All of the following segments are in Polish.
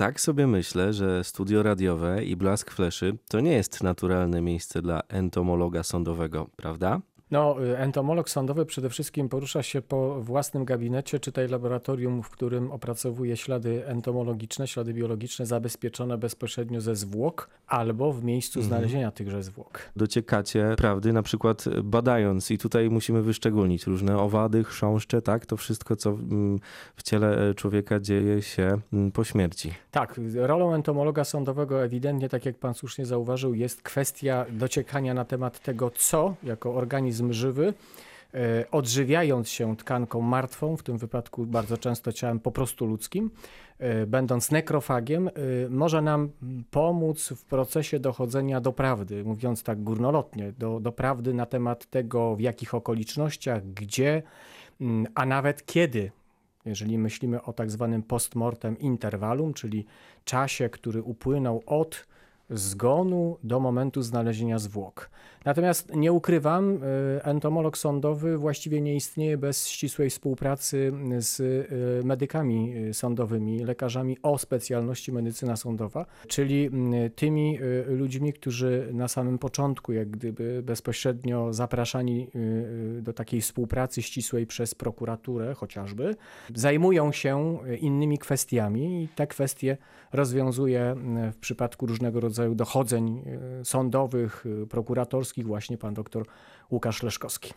Tak sobie myślę, że studio radiowe i blask fleszy to nie jest naturalne miejsce dla entomologa sądowego, prawda? No, y, entomolog sądowy przede wszystkim porusza się po własnym gabinecie, czytaj laboratorium, w którym opracowuje ślady entomologiczne, ślady biologiczne zabezpieczone bezpośrednio ze zwłok albo w miejscu Mhm. znalezienia tychże zwłok. Dociekacie prawdy, na przykład badając, i tutaj musimy wyszczególnić różne owady, chrząszcze, tak? To wszystko, co mm, w ciele człowieka dzieje się mm, po śmierci. Tak, rolą entomologa sądowego ewidentnie, tak jak pan słusznie zauważył, jest kwestia dociekania na temat tego, co jako organizm żywy, e, odżywiając się tkanką martwą, w tym wypadku bardzo często ciałem po prostu ludzkim, e, będąc nekrofagiem, e, może nam pomóc w procesie dochodzenia do prawdy, mówiąc tak górnolotnie, do, do prawdy na temat tego, w jakich okolicznościach, gdzie, mm, a nawet kiedy jeżeli myślimy o tak zwanym postmortem intervalum, czyli czasie, który upłynął od zgonu do momentu znalezienia zwłok. Natomiast nie ukrywam, y, entomolog sądowy właściwie nie istnieje bez ścisłej współpracy z y, medykami y, sądowymi, lekarzami o specjalności medycyna sądowa, czyli tymi ludźmi, którzy na samym początku, jak gdyby bezpośrednio zapraszani do takiej współpracy ścisłej przez prokuraturę chociażby, zajmują się innymi kwestiami i te kwestie rozwiązuje w przypadku różnego rodzaju dochodzeń sądowych, y, właśnie pan doktor Łukasz Leszkowski.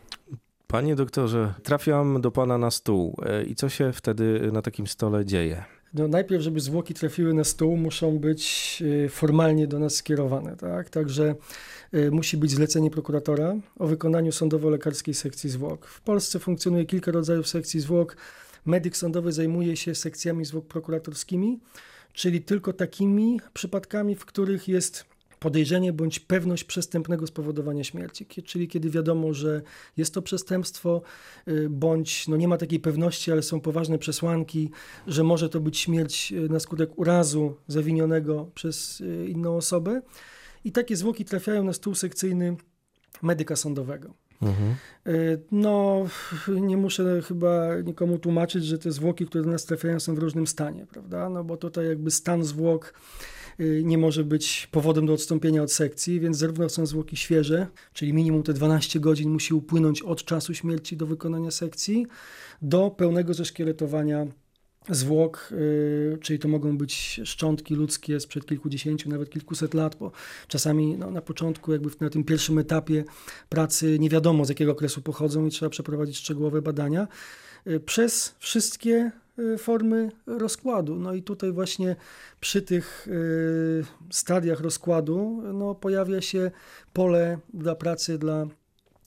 Panie doktorze, trafiłam do pana na stół e, i co się wtedy na takim stole dzieje? No najpierw, żeby zwłoki trafiły na stół, muszą być y, formalnie do nas skierowane, tak? Także y, musi być zlecenie prokuratora o wykonaniu sądowo-lekarskiej sekcji zwłok. W Polsce funkcjonuje kilka rodzajów sekcji zwłok. Medyk sądowy zajmuje się sekcjami zwłok prokuratorskimi, czyli tylko takimi przypadkami, w których jest podejrzenie bądź pewność przestępnego spowodowania śmierci, czyli kiedy wiadomo, że jest to przestępstwo, y, bądź no nie ma takiej pewności, ale są poważne przesłanki, że może to być śmierć y, na skutek urazu zawinionego przez y, inną osobę. I takie zwłoki trafiają na stół sekcyjny medyka sądowego. Mhm. No, nie muszę chyba nikomu tłumaczyć, że te zwłoki, które do nas trafiają, są w różnym stanie, prawda? No bo tutaj jakby stan zwłok nie może być powodem do odstąpienia od sekcji, więc zarówno są zwłoki świeże, czyli minimum te 12 godzin musi upłynąć od czasu śmierci do wykonania sekcji, do pełnego zeszkieletowania zwłok, y, czyli to mogą być szczątki ludzkie sprzed kilkudziesięciu, nawet kilkuset lat, bo czasami no, na początku, jakby na tym pierwszym etapie pracy nie wiadomo z jakiego okresu pochodzą i trzeba przeprowadzić szczegółowe badania, y, przez wszystkie y, formy rozkładu. No i tutaj właśnie przy tych y, stadiach rozkładu no, pojawia się pole dla pracy dla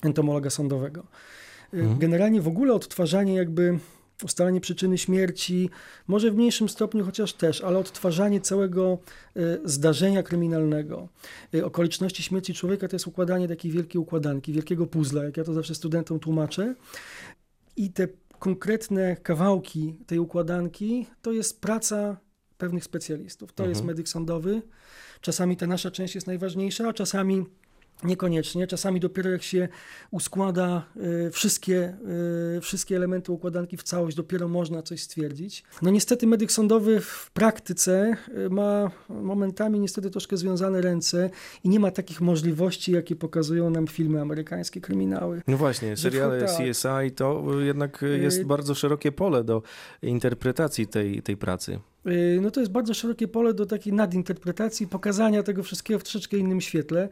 entomologa sądowego. Y, Mhm. Generalnie w ogóle odtwarzanie jakby ustalanie przyczyny śmierci, może w mniejszym stopniu chociaż też, ale odtwarzanie całego y, zdarzenia kryminalnego, y, okoliczności śmierci człowieka to jest układanie takiej wielkiej układanki, wielkiego puzzla, jak ja to zawsze studentom tłumaczę. I te konkretne kawałki tej układanki to jest praca pewnych specjalistów. To jest Mhm. medyk sądowy. Czasami ta nasza część jest najważniejsza, a czasami niekoniecznie. Czasami dopiero jak się uskłada y, wszystkie, y, wszystkie elementy układanki w całość, dopiero można coś stwierdzić. No niestety medyk sądowy w praktyce y, ma momentami niestety troszkę związane ręce i nie ma takich możliwości, jakie pokazują nam filmy amerykańskie, kryminały. No właśnie, seriale tak. CSI to jednak jest bardzo szerokie pole do interpretacji tej, tej pracy. No to jest bardzo szerokie pole do takiej nadinterpretacji, pokazania tego wszystkiego w troszeczkę innym świetle.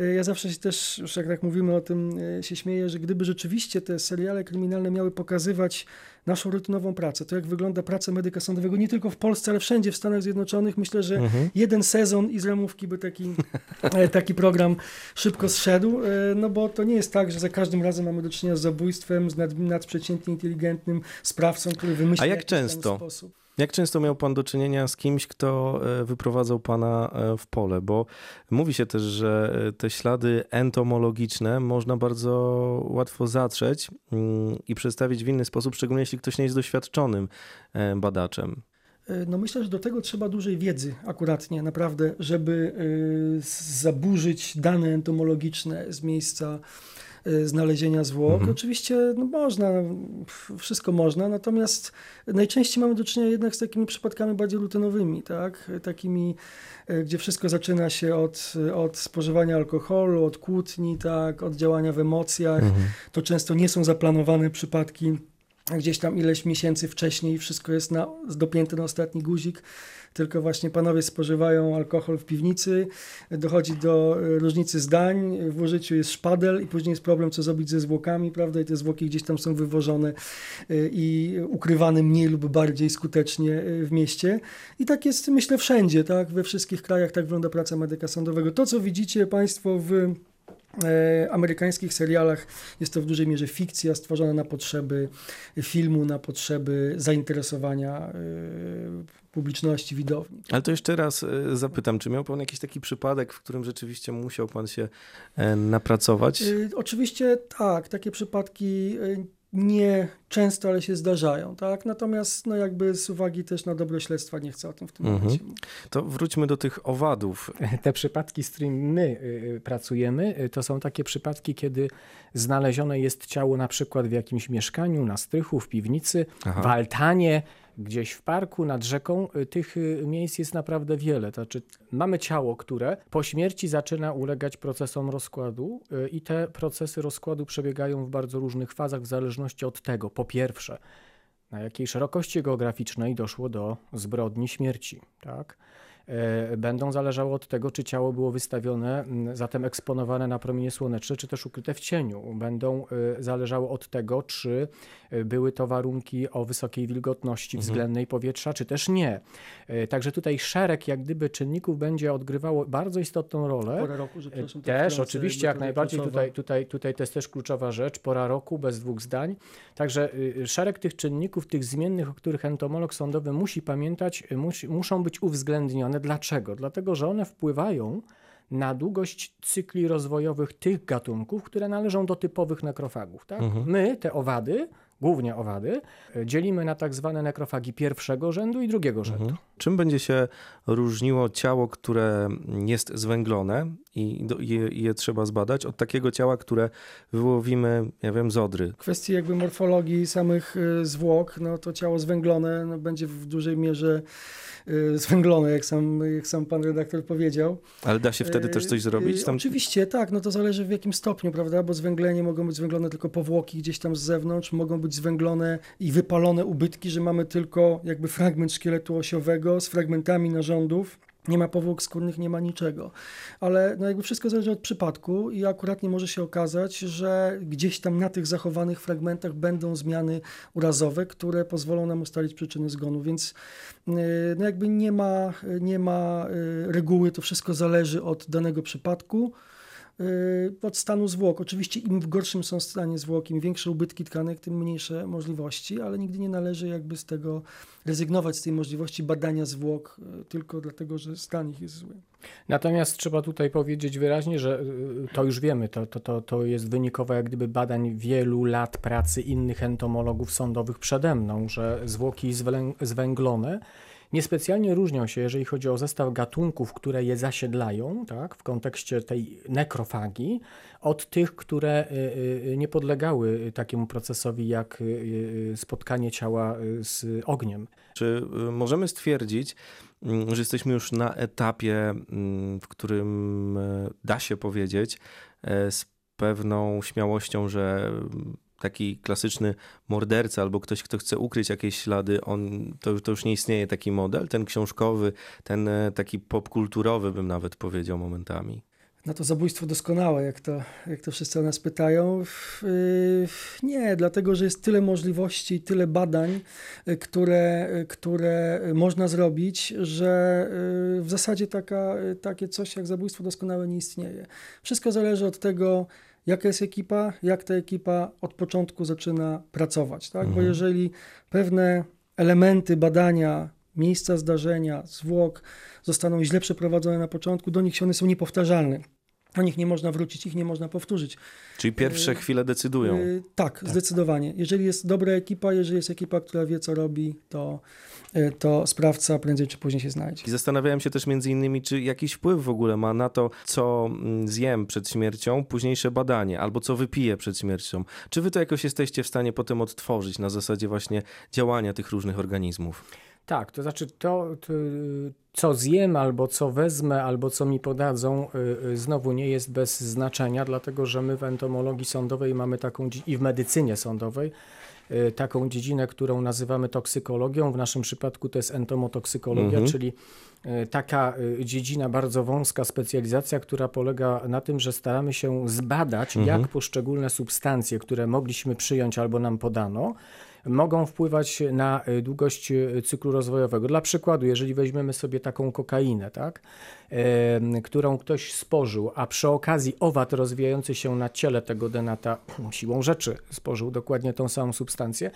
Y, Ja zawsze się też, już jak tak mówimy o tym, y, się śmieję, że gdyby rzeczywiście te seriale kryminalne miały pokazywać naszą rutynową pracę, to jak wygląda praca medyka sądowego nie tylko w Polsce, ale wszędzie w Stanach Zjednoczonych, myślę, że Mhm. jeden sezon i z ramówki by taki, e, taki program szybko zszedł, e, no bo to nie jest tak, że za każdym razem mamy do czynienia z zabójstwem, z nad, nadprzeciętnie inteligentnym sprawcą, który wymyśli A jak często? sposób. Jak często miał pan do czynienia z kimś, kto e, wyprowadzał pana e, w pole? Bo mówi się też, że e, te ślady entomologiczne można bardzo łatwo zatrzeć mm, i przedstawić w inny sposób, szczególnie jeśli ktoś nie jest doświadczonym badaczem. No myślę, że do tego trzeba dużej wiedzy akuratnie, naprawdę, żeby zaburzyć dane entomologiczne z miejsca znalezienia zwłok. Mhm. Oczywiście no można, wszystko można, natomiast najczęściej mamy do czynienia jednak z takimi przypadkami bardziej rutynowymi, tak? takimi, y, gdzie wszystko zaczyna się od, od spożywania alkoholu, od kłótni, tak? od działania w emocjach. Mhm. To często nie są zaplanowane przypadki gdzieś tam ileś miesięcy wcześniej wszystko jest na, dopięte na ostatni guzik, tylko właśnie panowie spożywają alkohol w piwnicy, dochodzi do e, różnicy zdań, w użyciu jest szpadel i później jest problem, co zrobić ze zwłokami, prawda, i te zwłoki gdzieś tam są wywożone e, i ukrywane mniej lub bardziej skutecznie e, w mieście. I tak jest, myślę, wszędzie, tak, we wszystkich krajach tak wygląda praca medyka sądowego. To, co widzicie Państwo w amerykańskich serialach jest to w dużej mierze fikcja stworzona na potrzeby filmu, na potrzeby zainteresowania e, publiczności, widowni. Ale to jeszcze raz e, zapytam, czy miał pan jakiś taki przypadek, w którym rzeczywiście musiał pan się napracować? Oczywiście tak, takie przypadki nie często, ale się zdarzają, tak? Natomiast no jakby z uwagi też na dobro śledztwa nie chcę o tym w tym mhm. momencie mówić. To wróćmy do tych owadów. Te przypadki, z którymi my y, y, pracujemy, y, to są takie przypadki, kiedy znalezione jest ciało na przykład w jakimś mieszkaniu, na strychu, w piwnicy, Aha. w altanie, gdzieś w parku, nad rzeką, y, tych y, miejsc jest naprawdę wiele. Znaczy, mamy ciało, które po śmierci zaczyna ulegać procesom rozkładu y, i te procesy rozkładu przebiegają w bardzo różnych fazach w zależności od tego, po pierwsze, na jakiej szerokości geograficznej doszło do zbrodni śmierci, tak? E, będą zależały od tego, czy ciało było wystawione, zatem eksponowane na promienie słoneczne, czy też ukryte w cieniu. Będą e, zależały od tego, czy e, były to warunki o wysokiej wilgotności mhm. względnej powietrza, czy też nie. Także tutaj szereg jak gdyby czynników będzie odgrywało bardzo istotną rolę. Pora roku, że Też, oczywiście, jak najbardziej. Tutaj, tutaj, tutaj to jest też kluczowa rzecz, pora roku, bez dwóch zdań. Także y, szereg tych czynników, tych zmiennych, o których entomolog sądowy musi pamiętać, musi, muszą być uwzględnione Dlaczego? Dlatego, że one wpływają na długość cykli rozwojowych tych gatunków, które należą do typowych nekrofagów. Tak? Mhm. My, te owady, głównie owady, dzielimy na tak zwane nekrofagi pierwszego rzędu i drugiego rzędu. Mhm. Czym będzie się różniło ciało, które jest zwęglone i je, je, trzeba zbadać, od takiego ciała, które wyłowimy, ja wiem, z odry? Kwestii jakby morfologii samych y, zwłok, no to ciało zwęglone no, będzie w dużej mierze Y, zwęglone, jak sam, jak sam pan redaktor powiedział. Ale da się wtedy też coś zrobić? Tam... Oczywiście, tak, no to zależy w jakim stopniu, prawda, bo zwęglenie mogą być zwęglone tylko powłoki gdzieś tam z zewnątrz, mogą być zwęglone i wypalone ubytki, że mamy tylko jakby fragment szkieletu osiowego z fragmentami narządów, nie ma powłok skórnych, nie ma niczego. Ale no jakby wszystko zależy od przypadku i akurat nie może się okazać, że gdzieś tam na tych zachowanych fragmentach będą zmiany urazowe, które pozwolą nam ustalić przyczyny zgonu. Więc y, no jakby nie ma, nie ma y, reguły, to wszystko zależy od danego przypadku. Y, od stanu zwłok. Oczywiście im w gorszym są stanie zwłok, im większe ubytki tkanek, tym mniejsze możliwości, ale nigdy nie należy jakby z tego rezygnować z tej możliwości badania zwłok y, tylko dlatego, że stan ich jest zły. Natomiast trzeba tutaj powiedzieć wyraźnie, że y, to już wiemy, to, to, to, to jest wynikowe jak gdyby badań wielu lat pracy innych entomologów sądowych przede mną, że zwłoki zwęglone niespecjalnie różnią się, jeżeli chodzi o zestaw gatunków, które je zasiedlają, tak, w kontekście tej nekrofagii, od tych, które y, y, nie podlegały takiemu procesowi jak y, spotkanie ciała z ogniem. Czy możemy stwierdzić, mm, że jesteśmy już na etapie, mm, w którym da się powiedzieć z pewną śmiałością, że taki klasyczny morderca albo ktoś, kto chce ukryć jakieś ślady, on, to, to już nie istnieje taki model, ten książkowy, ten e, taki popkulturowy bym nawet powiedział momentami. Na to zabójstwo doskonałe, jak to, jak to wszyscy o nas pytają. Y, nie, dlatego że jest tyle możliwości, tyle badań, y, które, y, które można zrobić, że w zasadzie taka, takie coś jak zabójstwo doskonałe nie istnieje. Wszystko zależy od tego, jaka jest ekipa, jak ta ekipa od początku zaczyna pracować. Tak? Mhm. Bo jeżeli pewne elementy badania, miejsca zdarzenia, zwłok zostaną źle przeprowadzone na początku, do nich się one są niepowtarzalne. O nich nie można wrócić, ich nie można powtórzyć. Czyli pierwsze chwile decydują. Tak, tak, zdecydowanie. Jeżeli jest dobra ekipa, jeżeli jest ekipa, która wie, co robi, to, to sprawca prędzej czy później się znajdzie. I zastanawiałem się też między innymi, czy jakiś wpływ w ogóle ma na to, co mm, zjem przed śmiercią, późniejsze badanie, albo co wypiję przed śmiercią. Czy wy to jakoś jesteście w stanie potem odtworzyć na zasadzie właśnie działania tych różnych organizmów? Tak, to znaczy to, to, co zjem, albo co wezmę, albo co mi podadzą, y, y, znowu nie jest bez znaczenia, dlatego że my w entomologii sądowej mamy taką i w medycynie sądowej y, taką dziedzinę, którą nazywamy toksykologią. W naszym przypadku to jest entomotoksykologia, mhm. czyli taka dziedzina, bardzo wąska specjalizacja, która polega na tym, że staramy się zbadać, mhm. jak poszczególne substancje, które mogliśmy przyjąć albo nam podano, mogą wpływać na e, długość e, cyklu rozwojowego. Dla przykładu, jeżeli weźmiemy sobie taką kokainę, tak, którą ktoś spożył, a przy okazji owad rozwijający się na ciele tego denata siłą rzeczy spożył dokładnie tą samą substancję,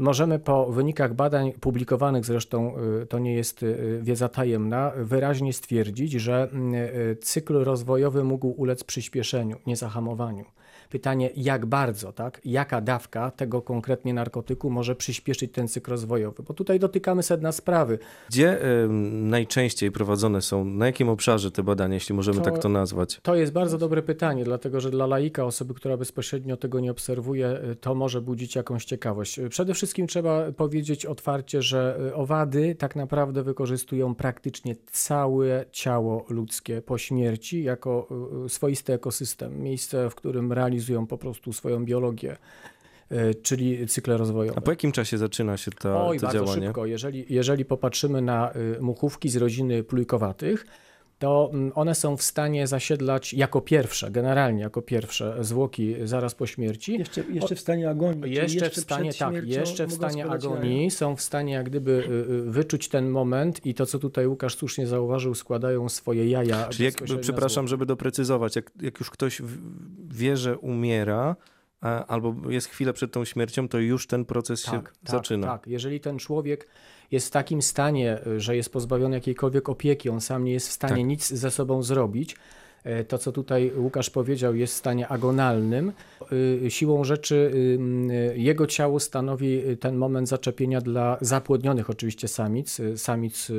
Możemy po wynikach badań publikowanych, zresztą to nie jest wiedza tajemna, wyraźnie stwierdzić, że cykl rozwojowy mógł ulec przyspieszeniu, nie zahamowaniu. Pytanie, jak bardzo, tak? jaka dawka tego konkretnie narkotyku może przyspieszyć ten cykl rozwojowy? Bo tutaj dotykamy sedna sprawy. Gdzie y, najczęściej prowadzone są, na jakim obszarze te badania, jeśli możemy to, tak to nazwać? To jest bardzo dobre pytanie, dlatego że dla laika, osoby, która bezpośrednio tego nie obserwuje, y, to może budzić jakąś ciekawość. Przede wszystkim trzeba powiedzieć otwarcie, że y, owady tak naprawdę wykorzystują praktycznie całe ciało ludzkie po śmierci jako swoisty ekosystem, miejsce, w którym realizują realizują po prostu swoją biologię e, czyli cykle rozwojowe. A po jakim czasie zaczyna się to, Oj, to bardzo działanie? szybko. Jeżeli, jeżeli popatrzymy na y, muchówki z rodziny plujkowatych, to mm, one są w stanie zasiedlać jako pierwsze, generalnie jako pierwsze zwłoki zaraz po śmierci. Jeszcze, jeszcze w stanie agonii. Jeszcze, jeszcze w stanie, tak, jeszcze w stanie agonii są w stanie jak gdyby y, y, wyczuć ten moment i to, co tutaj Łukasz słusznie zauważył, składają swoje jaja. Czyli jak, przepraszam, żeby doprecyzować, jak, jak już ktoś wie, że umiera, albo jest chwilę przed tą śmiercią, to już ten proces tak, się tak, zaczyna. Tak, jeżeli ten człowiek jest w takim stanie, że jest pozbawiony jakiejkolwiek opieki, on sam nie jest w stanie tak. nic ze sobą zrobić, to, co tutaj Łukasz powiedział, jest w stanie agonalnym. E, siłą rzeczy e, jego ciało stanowi ten moment zaczepienia dla zapłodnionych oczywiście samic, samic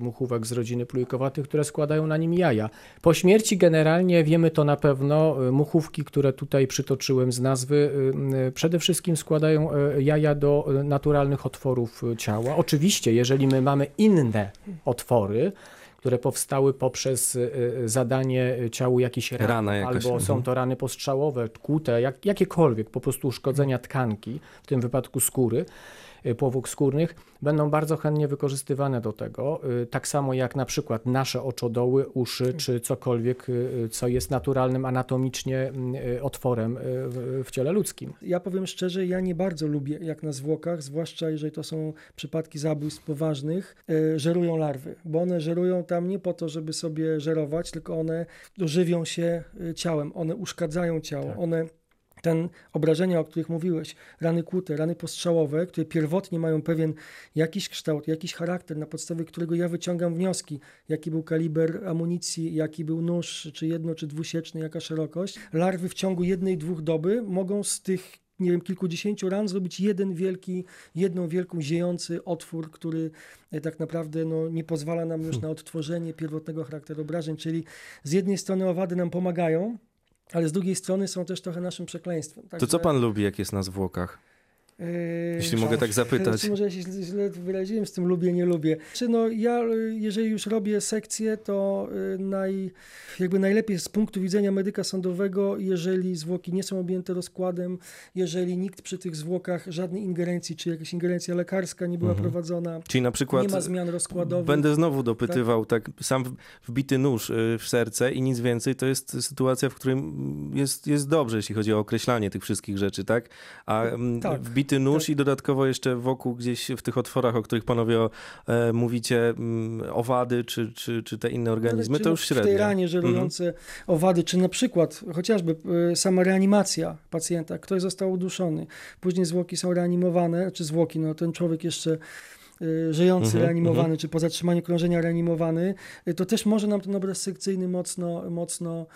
muchówek z rodziny plujkowatych, które składają na nim jaja. Po śmierci generalnie wiemy to na pewno, muchówki, które tutaj przytoczyłem z nazwy, przede wszystkim składają jaja do naturalnych otworów ciała. Oczywiście, jeżeli my mamy inne otwory, które powstały poprzez y, y, zadanie ciału jakichś ran, Rana jakaś. albo są mhm. to rany postrzałowe, kłute, jak, jakiekolwiek, po prostu uszkodzenia tkanki, w tym wypadku skóry. Y, powłok skórnych będą bardzo chętnie wykorzystywane do tego, y, tak samo jak na przykład nasze oczodoły, uszy czy cokolwiek, y, co jest naturalnym anatomicznie otworem w ciele ludzkim. Ja powiem szczerze, ja nie bardzo lubię, jak na zwłokach, zwłaszcza jeżeli to są przypadki zabójstw poważnych, żerują larwy, bo one żerują tam nie po to, żeby sobie żerować, tylko one żywią się ciałem, one uszkadzają ciało, tak. one ten obrażenia, o których mówiłeś, rany kłute, rany postrzałowe, które pierwotnie mają pewien jakiś kształt, jakiś charakter, na podstawie którego ja wyciągam wnioski, jaki był kaliber amunicji, jaki był nóż, czy jedno, czy dwusieczny, jaka szerokość. Larwy w ciągu jednej, dwóch doby mogą z tych nie wiem, kilkudziesięciu ran zrobić jeden wielki, jedną wielką ziejący otwór, który e, tak naprawdę no, nie pozwala nam już na odtworzenie pierwotnego charakteru obrażeń, czyli z jednej strony owady nam pomagają, ale z drugiej strony są też trochę naszym przekleństwem. To co pan lubi, jak jest na zwłokach? Yy, Jeśli mogę tak zapytać. Może ja się źle wyraziłem z tym lubię, nie lubię. Czy no ja, jeżeli już robię sekcję, to y, naj, jakby najlepiej z punktu widzenia medyka sądowego, jeżeli zwłoki nie są objęte rozkładem, jeżeli nikt przy tych zwłokach żadnej ingerencji, czy jakaś ingerencja lekarska nie była mhm. prowadzona. Czyli na przykład nie ma zmian rozkładowych. Będę znowu dopytywał, tak, tak sam wbity nóż y, w serce i nic więcej, to jest sytuacja, w której jest, jest dobrze, jeśli chodzi o określanie tych wszystkich rzeczy, tak? A mm, tak. wbity wbity nóż tak. i dodatkowo jeszcze wokół gdzieś w tych otworach, o których panowie e, mówicie, m, mm, owady czy, czy, czy te inne organizmy, to już średnio. W tej ranie żerujące mhm. owady, czy na przykład chociażby e, sama reanimacja pacjenta, ktoś został uduszony, później zwłoki są reanimowane, czy zwłoki, no ten człowiek jeszcze y, żyjący, Mhm, reanimowany, mhm. czy po zatrzymaniu krążenia reanimowany, y, to też może nam ten obraz sekcyjny mocno, mocno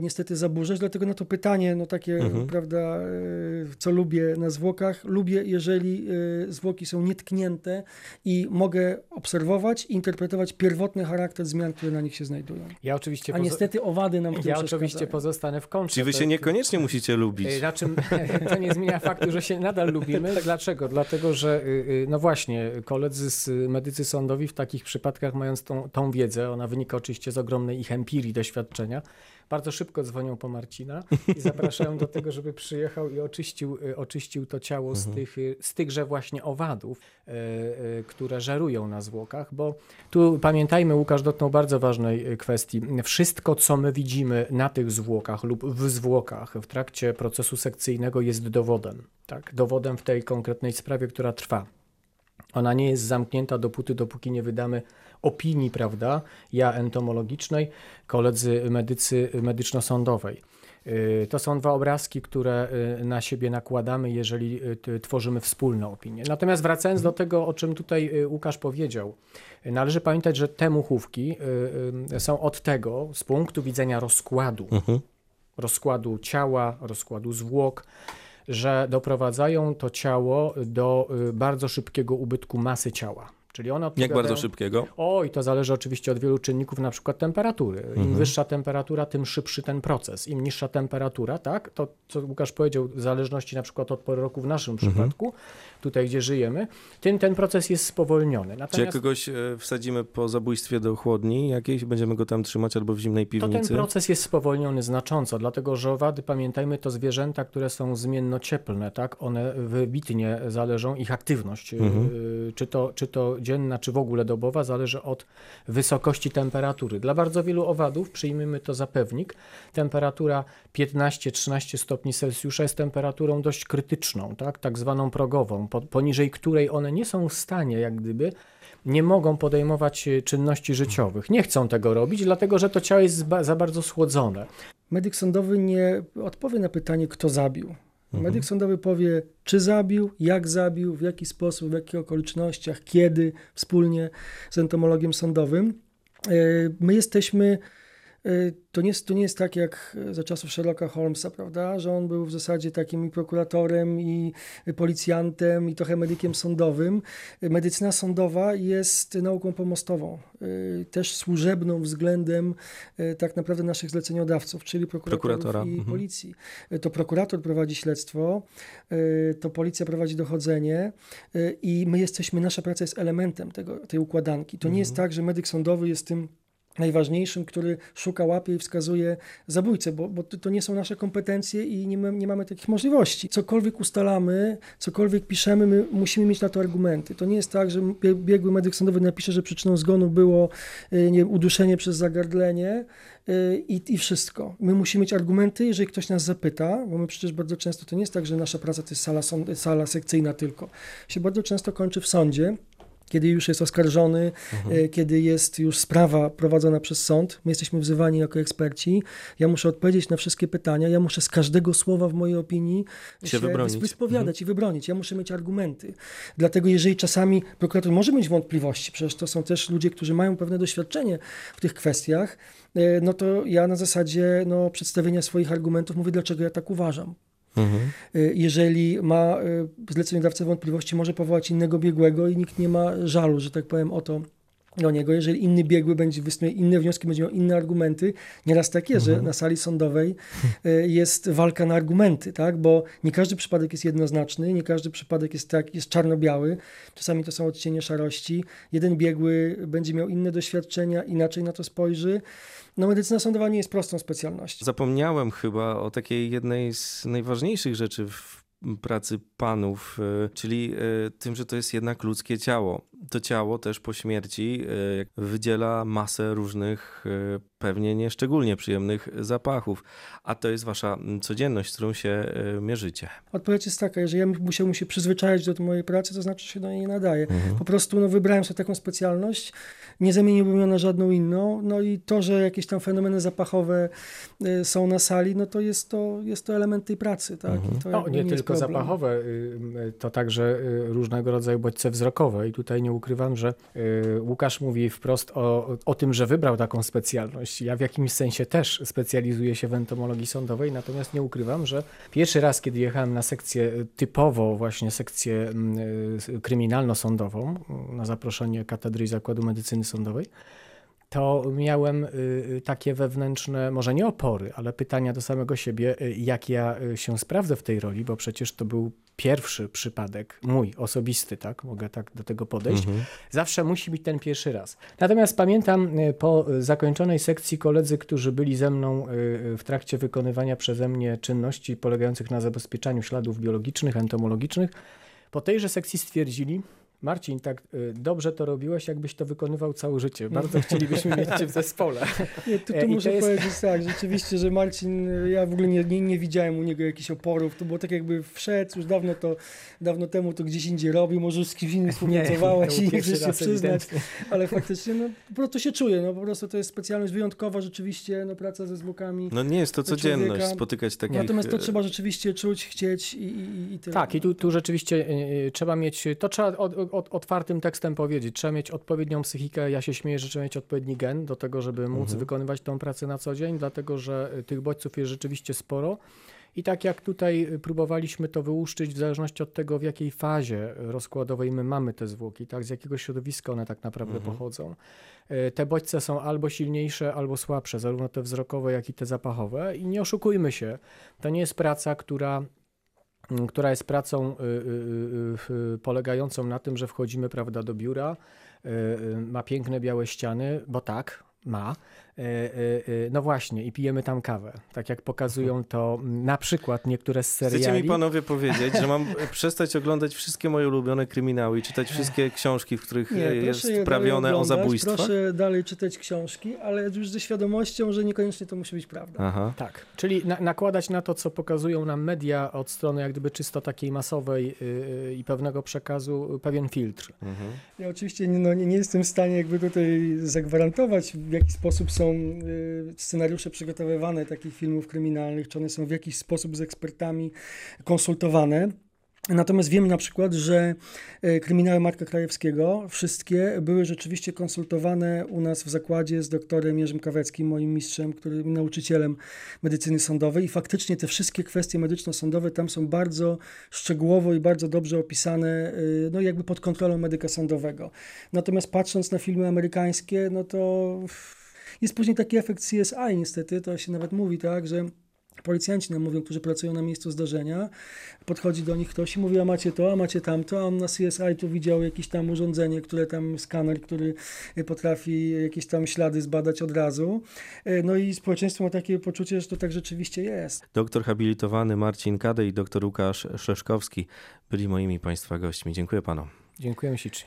niestety zaburzać. Dlatego na to pytanie, no takie, Mhm. prawda, y, co lubię na zwłokach. Lubię, jeżeli y, zwłoki są nietknięte i mogę obserwować i interpretować pierwotny charakter zmian, które na nich się znajdują. Ja oczywiście, A niestety owady nam w tym ja oczywiście pozostanę w kontrze. Czyli wy się niekoniecznie musicie lubić. Na czym to nie zmienia faktu, że się nadal lubimy. Dlaczego? Dlatego, że y, y, no właśnie, koledzy z medycy sądowi w takich przypadkach, mając tą, tą wiedzę, ona wynika oczywiście z ogromnej ich empirii, doświadczenia, bardzo szybko dzwonią po Marcina i zapraszają do tego, żeby przyjechał i oczyścił, y, oczyścił to ciało z, tych, y, z tychże właśnie owadów, y, które żerują na zwłokach, bo tu pamiętajmy, Łukasz dotknął bardzo ważnej kwestii. Wszystko, co my widzimy na tych zwłokach lub w zwłokach w trakcie procesu sekcyjnego jest dowodem. Tak? Dowodem w tej konkretnej sprawie, która trwa. Ona nie jest zamknięta dopóty, dopóki nie wydamy opinii, prawda, ja entomologicznej, koledzy medycy medyczno-sądowej. Y, To są dwa obrazki, które y, na siebie nakładamy, jeżeli y, tworzymy wspólną opinię. Natomiast wracając do tego, o czym tutaj Łukasz powiedział, należy pamiętać, że te muchówki są od tego, z punktu widzenia rozkładu, Mhm. rozkładu ciała, rozkładu zwłok, że doprowadzają to ciało do bardzo szybkiego ubytku masy ciała. Czyli one Jak odpowiadają... bardzo szybkiego? Oj, to zależy oczywiście od wielu czynników, na przykład temperatury. Im Mhm. wyższa temperatura, tym szybszy ten proces. Im niższa temperatura, tak, to co Łukasz powiedział, w zależności na przykład od pory roku w naszym Mhm. przypadku, tutaj gdzie żyjemy, tym ten proces jest spowolniony. Czy jak Natomiast kogoś e, wsadzimy po zabójstwie do chłodni jakiejś, będziemy go tam trzymać albo w zimnej to ten piwnicy? proces jest spowolniony znacząco, dlatego że owady, pamiętajmy, to zwierzęta, które są zmiennocieplne, tak? One wybitnie zależą, ich aktywność, y, Mhm. czy, to, czy to dzienna, czy w ogóle dobowa, zależy od wysokości temperatury. Dla bardzo wielu owadów, przyjmijmy to za pewnik, temperatura 15-13 stopni Celsjusza jest temperaturą dość krytyczną, tak? tak zwaną progową, po, poniżej której one nie są w stanie, jak gdyby, nie mogą podejmować y, czynności życiowych. Nie chcą tego robić, dlatego że to ciało jest za bardzo schłodzone. Medyk sądowy nie odpowie na pytanie, kto zabił. Mhm. Medyk sądowy powie, czy zabił, jak zabił, w jaki sposób, w jakich okolicznościach, kiedy, wspólnie z entomologiem sądowym. E, My jesteśmy, e, to nie, jest, to nie jest tak jak za czasów Sherlocka Holmesa, prawda, że on był w zasadzie takim i prokuratorem, i policjantem, i trochę medykiem sądowym. Medycyna sądowa jest nauką pomostową, e, też służebną względem tak naprawdę naszych zleceniodawców, czyli Prokuratora, i mhm. policji. To prokurator prowadzi śledztwo, to policja prowadzi dochodzenie i my jesteśmy, nasza praca jest elementem tego, tej układanki. To nie jest tak, że medyk sądowy jest tym najważniejszym, który szuka, łapie i wskazuje zabójcę, bo, bo to, nie są nasze kompetencje i nie, nie mamy takich możliwości. Cokolwiek ustalamy, cokolwiek piszemy, my musimy mieć na to argumenty. To nie jest tak, że bie- biegły medyk sądowy napisze, że przyczyną zgonu było y, nie, uduszenie przez zagardlenie y, i, i wszystko. My musimy mieć argumenty, jeżeli ktoś nas zapyta, bo my przecież bardzo często to nie jest tak, że nasza praca to jest sala, sala sekcyjna tylko. Się bardzo często kończy w sądzie, kiedy już jest oskarżony, e, kiedy jest już sprawa prowadzona przez sąd, my jesteśmy wzywani jako eksperci, ja muszę odpowiedzieć na wszystkie pytania, ja muszę z każdego słowa w mojej opinii Się wybronić. wys- wyspowiadać i wybronić, ja muszę mieć argumenty. Dlatego jeżeli czasami prokurator może mieć wątpliwości, przecież to są też ludzie, którzy mają pewne doświadczenie w tych kwestiach, e, no to ja na zasadzie no, przedstawienia swoich argumentów mówię, dlaczego ja tak uważam. Mhm. Y, Jeżeli ma y, zleceniodawca wątpliwości, może powołać innego biegłego i nikt nie ma żalu, że tak powiem, o to do niego. Jeżeli inny biegły będzie wysnuє inne wnioski, będzie miał inne argumenty, nieraz tak jest, że na sali sądowej y, jest walka na argumenty, tak? bo nie każdy przypadek jest jednoznaczny, nie każdy przypadek jest tak, jest czarno-biały, czasami to są odcienie szarości. Jeden biegły będzie miał inne doświadczenia, inaczej na to spojrzy. No medycyna sądowa nie jest prostą specjalnością. Zapomniałem chyba o takiej jednej z najważniejszych rzeczy w pracy panów, e, czyli e, tym, że to jest jednak ludzkie ciało. To ciało też po śmierci e, wydziela masę różnych pewnie nie szczególnie przyjemnych zapachów, a to jest wasza mm, codzienność, z którą się e, mierzycie. Odpowiedź jest taka, że ja musiałbym się przyzwyczaić do mojej pracy, to znaczy się do niej nie nadaje. Mhm. Po prostu no, wybrałem sobie taką specjalność, nie zamieniłbym ją na żadną inną, no i to, że jakieś tam fenomeny zapachowe y, są na sali, no to jest to, jest to element tej pracy, tak? Mhm. I to No, nie jest tylko problem. zapachowe, y, y, to także y, różnego rodzaju bodźce wzrokowe. I tutaj nie ukrywam, że Łukasz mówi wprost o, o tym, że wybrał taką specjalność. Ja w jakimś sensie też specjalizuję się w entomologii sądowej, natomiast nie ukrywam, że pierwszy raz, kiedy jechałem na sekcję y, typowo, właśnie sekcję mm, y, kryminalno-sądową, y, na zaproszenie Katedry i Zakładu Medycyny Sądowej, to miałem y, y, takie wewnętrzne, może nie opory, ale pytania do samego siebie, y, jak ja się sprawdzę w tej roli, bo przecież to był pierwszy przypadek, mój osobisty, tak, mogę tak do tego podejść. Mhm. Zawsze musi być ten pierwszy raz. Natomiast pamiętam po zakończonej sekcji koledzy, którzy byli ze mną w trakcie wykonywania przeze mnie czynności polegających na zabezpieczaniu śladów biologicznych, entomologicznych, po tejże sekcji stwierdzili, Marcin, tak y, dobrze to robiłeś, jakbyś to wykonywał całe życie. Bardzo chcielibyśmy mieć cię w zespole. Nie, tu, E, tu to muszę jest- powiedzieć tak, rzeczywiście, że Marcin, ja w ogóle nie, nie, nie widziałem u niego jakichś oporów, to było tak jakby wszedł, już dawno to, dawno temu to gdzieś indziej robił, może już z kimś innym współpracowałeś i nie chcesz się przyznać, ewidentnie. ale faktycznie no, po prostu się czuję, no po prostu to jest specjalność wyjątkowa rzeczywiście, no praca ze zwłokami. No nie jest to codzienność, człowieka. spotykać takich... Natomiast to e, trzeba rzeczywiście czuć, chcieć i, i, i tyle. Tak, i tu, tu rzeczywiście y, y, trzeba mieć, to trzeba od, od, otwartym tekstem powiedzieć, trzeba mieć odpowiednią psychikę, ja się śmieję, że trzeba mieć odpowiedni gen do tego, żeby móc Mhm. wykonywać tą pracę na co dzień, dlatego że y, tych bodźców jest rzeczywiście sporo. I tak jak tutaj y, próbowaliśmy to wyłuszczyć w zależności od tego, w jakiej fazie rozkładowej my mamy te zwłoki, tak, z jakiego środowiska one tak naprawdę Mhm. pochodzą. Y, Te bodźce są albo silniejsze, albo słabsze, zarówno te wzrokowe, jak i te zapachowe. I nie oszukujmy się, to nie jest praca, która która jest pracą y, y, y, polegającą na tym, że wchodzimy prawda, do biura, ma piękne białe ściany, bo tak, ma. Y, y, y, No właśnie, i pijemy tam kawę. Tak jak pokazują to m, na przykład niektóre z seriali. Chcecie mi panowie powiedzieć, że mam przestać oglądać wszystkie moje ulubione kryminały i czytać wszystkie książki, w których Nie, e, jest prawione o zabójstwa? Proszę dalej czytać książki, ale już ze świadomością, że niekoniecznie to musi być prawda. Aha. Tak, czyli na, nakładać na to, co pokazują nam media od strony jak gdyby czysto takiej masowej y, y, i pewnego przekazu, pewien filtr. Mhm. Ja oczywiście nie, no, nie, nie jestem w stanie jakby tutaj zagwarantować, w jaki sposób są y, scenariusze przygotowywane takich filmów kryminalnych, czy one są w jakiś sposób z ekspertami konsultowane. Natomiast wiem na przykład, że e, kryminały Marka Krajewskiego, wszystkie były rzeczywiście konsultowane u nas w zakładzie z doktorem Jerzym Kaweckim, moim mistrzem, którym nauczycielem medycyny sądowej i faktycznie te wszystkie kwestie medyczno-sądowe tam są bardzo szczegółowo i bardzo dobrze opisane, y, no jakby pod kontrolą medyka sądowego. Natomiast patrząc na filmy amerykańskie, no to jest później taki efekt CSI niestety, to się nawet mówi tak, że Policjanci nam mówią, którzy pracują na miejscu zdarzenia, podchodzi do nich ktoś i mówi, a macie to, a macie tamto, a on na CSI tu widział jakieś tam urządzenie, które tam, skaner, który potrafi jakieś tam ślady zbadać od razu. E, No i społeczeństwo ma takie poczucie, że to tak rzeczywiście jest. Doktor habilitowany Marcin Kadej i doktor Łukasz Szeszkowski byli moimi państwa gośćmi. Dziękuję panom. Dziękujemy ślicznie.